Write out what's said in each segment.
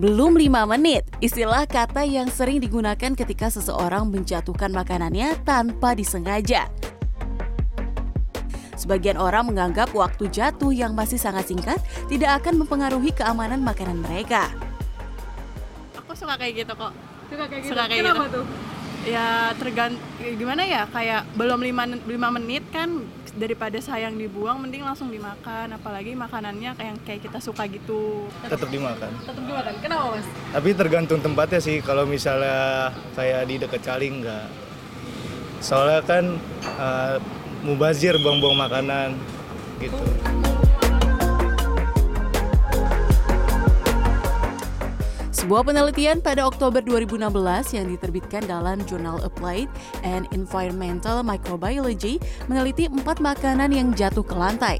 Belum 5 menit, istilah kata yang sering digunakan ketika seseorang menjatuhkan makanannya tanpa disengaja. Sebagian orang menganggap waktu jatuh yang masih sangat singkat tidak akan mempengaruhi keamanan makanan mereka. Aku suka kayak gitu kok. Suka kayak gitu. Suka kayak Kenapa gitu. tuh? Ya tergant gimana ya kayak belum 5 lima menit kan daripada sayang dibuang mending langsung dimakan apalagi makanannya kayak kayak kita suka gitu. tetap dimakan. Tetap dimakan. Kenapa mas? Tapi tergantung tempatnya sih. Kalau misalnya kayak di dekat Cali enggak. Soalnya kan eh, mubazir buang-buang makanan gitu. Sebuah penelitian pada Oktober 2016 yang diterbitkan dalam jurnal Applied and Environmental Microbiology meneliti empat makanan yang jatuh ke lantai.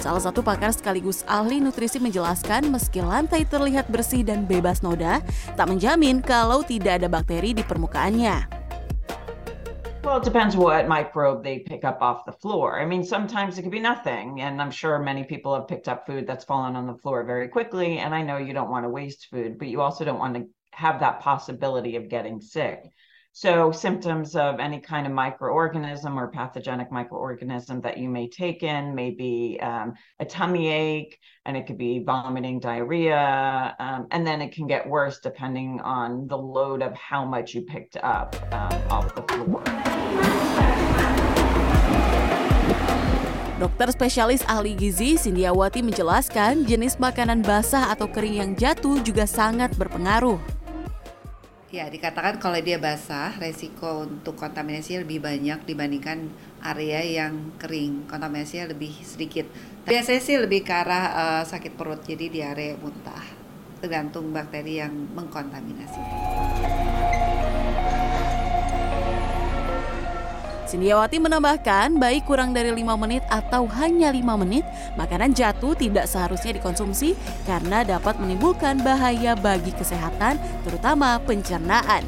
Salah satu pakar sekaligus ahli nutrisi menjelaskan meski lantai terlihat bersih dan bebas noda, tak menjamin kalau tidak ada bakteri di permukaannya. Well, it depends what microbe they pick up off the floor. I mean, sometimes it could be nothing, and I'm sure many people have picked up food that's fallen on the floor very quickly. And I know you don't want to waste food, but you also don't want to have that possibility of getting sick. So, symptoms of any kind of microorganism or pathogenic microorganism that you may take in may be um, a tummy ache, and it could be vomiting, diarrhea, um, and then it can get worse depending on the load of how much you picked up um, off the floor. Dokter spesialis ahli gizi Sindiawati menjelaskan jenis makanan basah atau kering yang jatuh juga sangat berpengaruh. Ya, dikatakan kalau dia basah, resiko untuk kontaminasi lebih banyak dibandingkan area yang kering. Kontaminasinya lebih sedikit. Biasanya sih lebih ke arah eh, sakit perut, jadi diare muntah. Tergantung bakteri yang mengkontaminasi. Sindiawati menambahkan, baik kurang dari 5 menit atau hanya 5 menit, makanan jatuh tidak seharusnya dikonsumsi karena dapat menimbulkan bahaya bagi kesehatan, terutama pencernaan.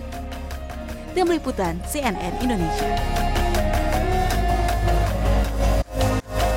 Tim Liputan CNN Indonesia.